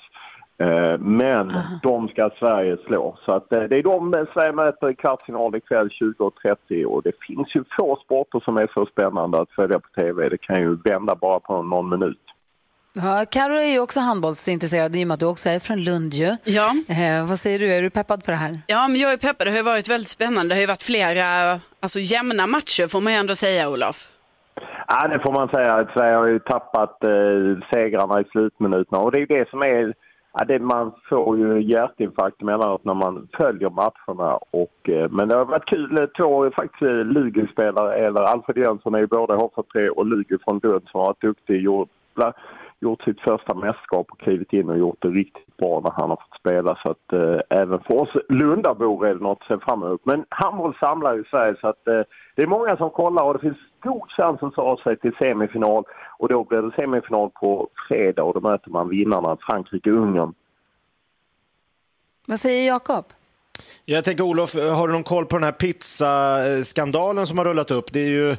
Eh, Men de ska Sverige slå. Så att eh, det är de Sverige möter i kvartsfinal ikväll 20.30 och det finns ju få sporter som är så spännande att följa på TV. Det kan ju vända bara på någon minut. Ja, Karo är ju också handbollsintresserad i och med att du också är från Lund ju. Ja. Eh, vad säger du, är du peppad på det här? Ja, men jag är peppad. Det har ju varit väldigt spännande. Det har ju varit flera alltså, jämna matcher får man ju ändå säga, Olof. Ja, det får man säga. att Sverige har ju tappat eh, segrarna i slutminuterna och det är det som är Ja, det, man får ju hjärtinfarkt emellanåt när man följer matcherna. Och, eh, men det har varit kul. Eh, två faktiskt eh, Lugi-spelare, eller Alfred Jönsson är ju både HV3 och Lugi från Lund som har varit duktig. Gjort, gjort sitt första mästerskap och klivit in och gjort det riktigt bra när han har fått spela. Så att eh, även för oss Lundabor är det något att se fram emot. Men handboll samlar ju Sverige så att eh, det är många som kollar och det finns god chans att ta sig till semifinal. Och då blir det semifinal på fredag och då möter man vinnarna Frankrike-Ungern. Vad säger Jakob? Jag tänker Olof, har du någon koll på den här pizzaskandalen som har rullat upp? Det är ju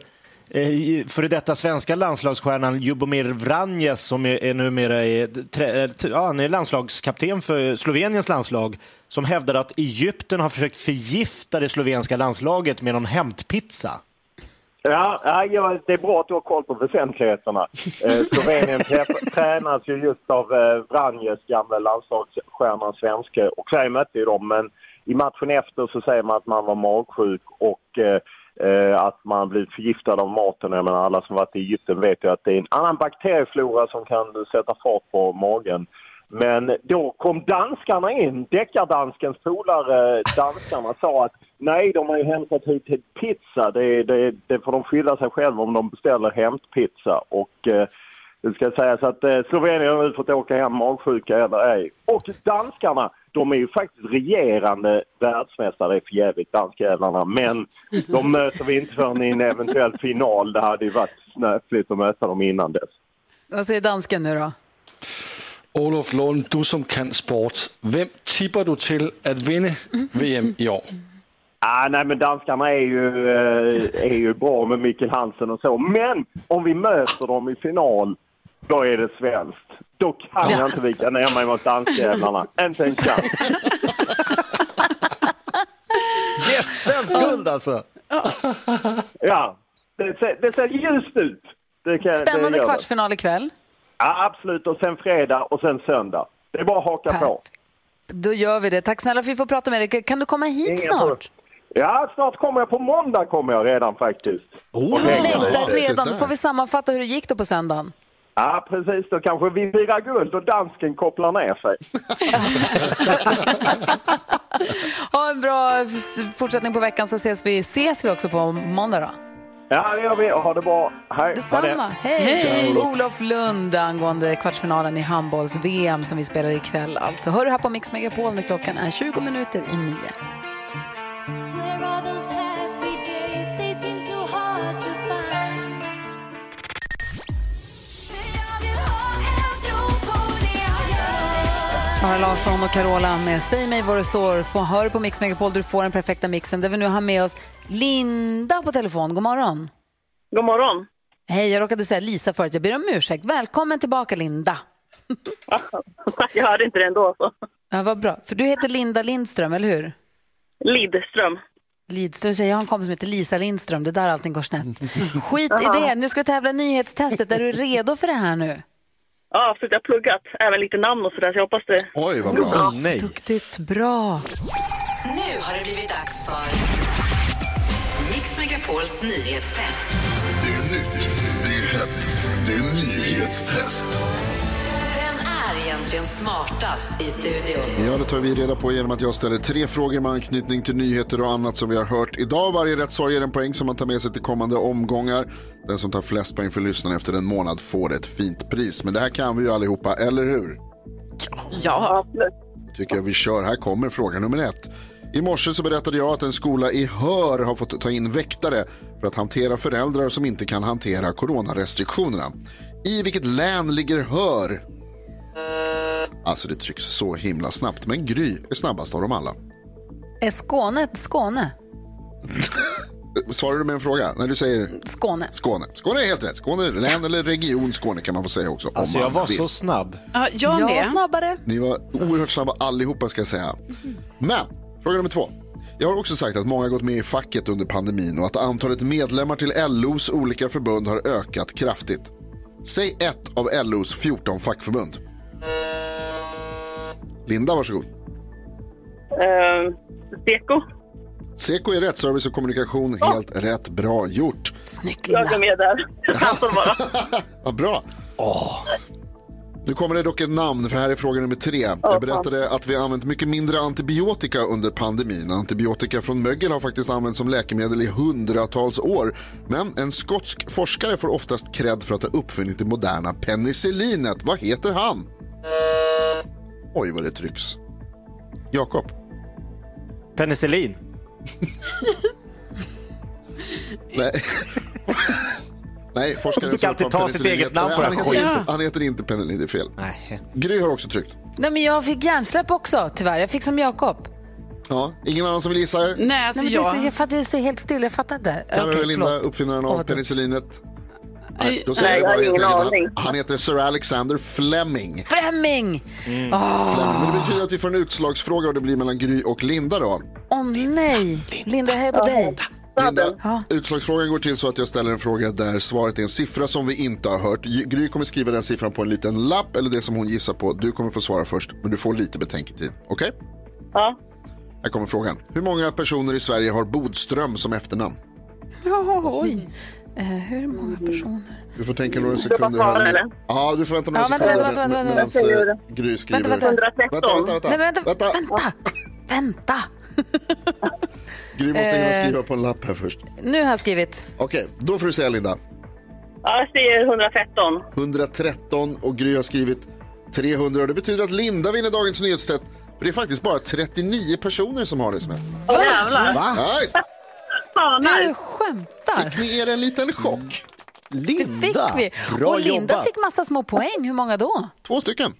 före detta svenska landslagsstjärnan Ljubomir Vranjes som är, är numera är, eh, ja, han är landslagskapten för Sloveniens landslag som hävdar att Egypten har försökt förgifta det slovenska landslaget med någon hämtpizza. Ja, ja, det är bra att du har koll på väsentligheterna. Eh, [laughs] Slovenien trä- tränas ju just av eh, Vranjes, gamla landslagsstjärnan svenske. Och Sverige mötte ju dem, men i matchen efter så säger man att man var magsjuk och eh, eh, Eh, att man blir förgiftad av maten. Jag menar, alla som varit i Egypten vet ju att det är en annan bakterieflora som kan sätta fart på magen. Men då kom danskarna in, deckardanskens polare danskarna sa att nej, de har ju hämtat hit till pizza. Det, det, det får de skylla sig själva om de beställer hämtpizza. Och eh, det ska sägas att eh, Slovenien har nu fått åka hem magsjuka eller ej. Och danskarna, de är ju faktiskt regerande världsmästare. För jävligt danskjävlarna. Men de möter vi inte förrän i en eventuell final. Det hade ju varit snöpligt att möta dem innan dess. Vad säger dansken nu då? Olof Lund, du som kan sport, vem tippar du till att vinna VM i år? Ah, nej, men danskarna är ju, eh, är ju bra med Mikkel Hansen och så. Men om vi möter dem i final, då är det svenskt. Då kan jag inte vika ner mig mot danskjävlarna. Inte en chans. [laughs] Yes, svensk guld alltså! Ja, det ser, det ser ljust ut. Det kan, Spännande kvartsfinal ikväll. Ja, absolut. Och sen fredag och sen söndag. Det är bara att haka på. Då gör vi det. Tack snälla för att vi får prata med dig. Kan du komma hit Inga snart? problem. Ja, snart kommer jag. På måndag kommer jag redan faktiskt. Och Jag längtar redan. Då får vi sammanfatta hur det gick då på söndagen. Ja, precis. Då kanske vi firar guld och dansken kopplar ner sig. [laughs] Ha en bra fortsättning på veckan så ses vi, ses vi också på måndag då. Ja, det gör vi. Ha det bra. Hej. Detsamma. Hej! Olof Lund angående kvartsfinalen i handbolls-VM som vi spelar ikväll. Alltså, hör du här på Mix Megapol när klockan är 20 minuter i nio. Sara Larsson och Carola med Säg mig vad det står. Få hör på Mix Megapol du får den perfekta mixen. Där vi nu har med oss Linda på telefon. God morgon. God morgon. Hej, jag råkade säga Lisa förut. Jag ber om ursäkt. Välkommen tillbaka Linda. [laughs] Jag hörde inte det ändå. Så. Ja, vad bra. För du heter Linda Lindström, eller hur? Lidström. Lidström säger jag har en kompis som heter Lisa Lindström. Det är där allting går snett. [laughs] Skit i det. Nu ska vi tävla nyhetstestet. Är du redo för det här nu? Ja, absolut. Jag har pluggat även lite namn och sådär, så jag hoppas det Oj, vad bra. Duktigt. Bra. Nu har det blivit dags för Mix Megapols nyhetstest. Det är nytt, det är hett, Det är nyhetstest. Egentligen smartast i studion? Ja, det tar vi reda på genom att jag ställer tre frågor med anknytning till nyheter och annat som vi har hört idag. Varje rätt svar ger en poäng som man tar med sig till kommande omgångar. Den som tar flest poäng för lyssnaren efter en månad får ett fint pris. Men det här kan vi ju allihopa, eller hur? Ja. tycker jag vi kör. Här kommer fråga nummer ett. I morse så berättade jag att en skola i Hör har fått ta in väktare för att hantera föräldrar som inte kan hantera coronarestriktionerna. I vilket län ligger Hör? Alltså det trycks så himla snabbt, men Gry är snabbast av dem alla. Är Skåne ett Skåne? [laughs] Svarar du med en fråga? När du säger Skåne. Skåne. Skåne är helt rätt. Skåne, län eller region Skåne kan man få säga också. Alltså om jag man var vill. så snabb. Ja, jag Jag med. var snabbare. Ni var oerhört snabba allihopa ska jag säga. Men, fråga nummer två. Jag har också sagt att många har gått med i facket under pandemin och att antalet medlemmar till LOs olika förbund har ökat kraftigt. Säg ett av LOs 14 fackförbund. Linda, varsågod. Uh, Seko. Seko är rätt, service och kommunikation helt rätt. Bra gjort. Snyggt Jag är med där. [laughs] [laughs] Vad bra. Nu kommer det dock ett namn, för här är fråga nummer tre. Jag berättade att vi har använt mycket mindre antibiotika under pandemin. Antibiotika från mögel har faktiskt använts som läkemedel i hundratals år. Men en skotsk forskare får oftast cred för att ha uppfunnit det moderna penicillinet. Vad heter han? Oj, vad det trycks. Jakob. Penicillin. [laughs] Nej. Nej, forskaren som alltid kom ta sitt eget namn på han den heter, skiten. inte, han heter inte penicillin, det är fel. Nej. Gry har också tryckt. Nej, men jag fick hjärnsläpp också, tyvärr. Jag fick som Jakob. Ja, ingen annan som vill gissa? Nej, alltså Nej, men det, är så- jag... jag fattar, det står helt still. Jag fattar inte. Kan du Linda, förlåt. uppfinnaren av dumt. penicillinet? Nej, Då säger Nej, jag bara jag helt ingen enkelt, han, han heter Sir Alexander Fleming. Fleming! Fleming. Men det betyder att vi får en utslagsfråga och det blir mellan Gry och Linda då. Åh nej! Linda, jag är på dig. Linda, Ja. utslagsfrågan går till så att jag ställer en fråga där svaret är en siffra som vi inte har hört. Gry kommer skriva den siffran på en liten lapp eller det som hon gissar på. Du kommer få svara först, men du får lite betänketid. Okej? Ja. Här kommer frågan. Hur många personer i Sverige har Bodström som efternamn? [laughs] Oj. Eh, hur många personer? Du får tänka några sekunder svara, här. eller? Ja, du får vänta några sekunder vänta, vänta, vänta, medan vänta. eh, Gry skriver. Vänta, vänta. Vänta, vänta, vänta. Nej, vänta, vänta. vänta. Vänta. [laughs] Gry måste hinna Eh. skriva på en lapp här först. Nu har jag skrivit. Okej, då får du säga Linda. Ja, jag säger 113. 113 och Gry har skrivit 300 och det betyder att Linda vinner dagens nyhetstest. För det är faktiskt bara 39 personer som har ett. Åh jävlar. Va? Fan, Du skämtar. Fick ni er en liten chock? Det fick vi. Bra och Linda jobbat. fick massa små poäng. Hur många då? Två stycken.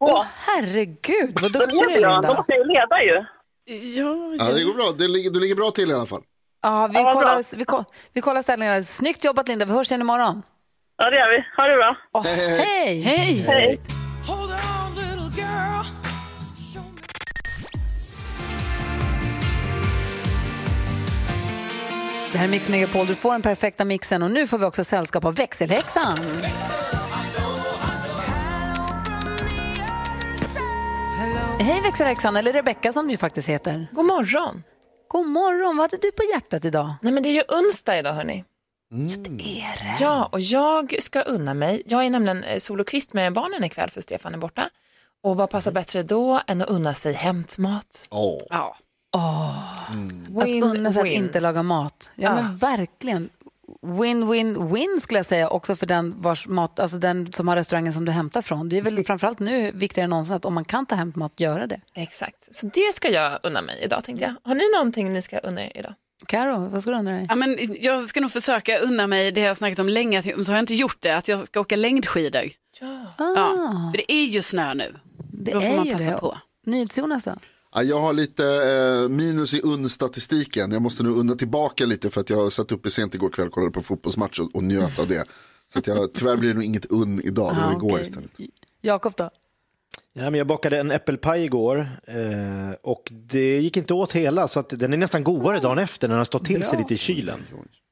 Åh, herregud, vad duktig du är, Linda. måste jag ju leda ju. Ja, Ja, det går bra. Du ligger, du ligger bra till i alla fall. Ja, vi, Ja, kollar, vi, ko- vi kollar ställningarna. Snyggt jobbat, Linda. Vi hörs igen imorgon. Ja, det gör vi. Ha det bra. Åh, hej! hej! Hej. On, Det här är Mix Megapol. Du får den perfekta mixen och nu får vi också sällskap av växelhäxan. Hej växelhäxan, eller Rebecka som du faktiskt heter. God morgon. God morgon, vad hade du på hjärtat idag? Nej, men det är ju onsdag idag, hörni. Ja, och jag ska unna mig. Jag är nämligen eh, solokvist med barnen ikväll för Stefan är borta. Och vad passar bättre då än att unna sig hämtmat? Åh. Ja. Att unna sig att inte laga mat. Ja, Ja. men verkligen. Win-win-win skulle jag säga också för den, vars mat, alltså den som har restaurangen som du hämtar från. Det är väl framförallt nu viktigare än någonsin att om man kan ta hem mat, göra det. Exakt, så det ska jag unna mig idag tänkte jag. Har ni någonting ni ska unna er idag? Karo, vad ska du unna dig? Ja, men jag ska nog försöka unna mig det jag har snackat om länge, att- så har jag inte gjort det, att jag ska åka längdskidor. Ja. Ja, för det är ju snö nu. Det Då får är man ju passa det. på. NyhetsJonas då? Ja, jag har lite eh, minus i unn-statistiken. Jag måste nu unna tillbaka lite för att jag satt uppe sent igår kväll och kollade på fotbollsmatch och, och njöt av det. Så att jag, tyvärr blir det nog inget unn idag, det var Ah, igår okej. istället. Jakob då? Ja, men jag bakade en äppelpaj igår eh, och det gick inte åt hela så att den är nästan godare dagen efter när den har stått till sig lite i kylen.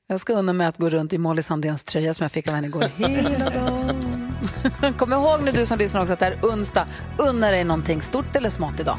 Jag ska unna mig att gå runt i Molly Sandéns tröja som jag fick av henne igår hela dagen. [laughs] Kom ihåg nu du som lyssnar också att det är onsdag. Unna dig någonting stort eller smått idag.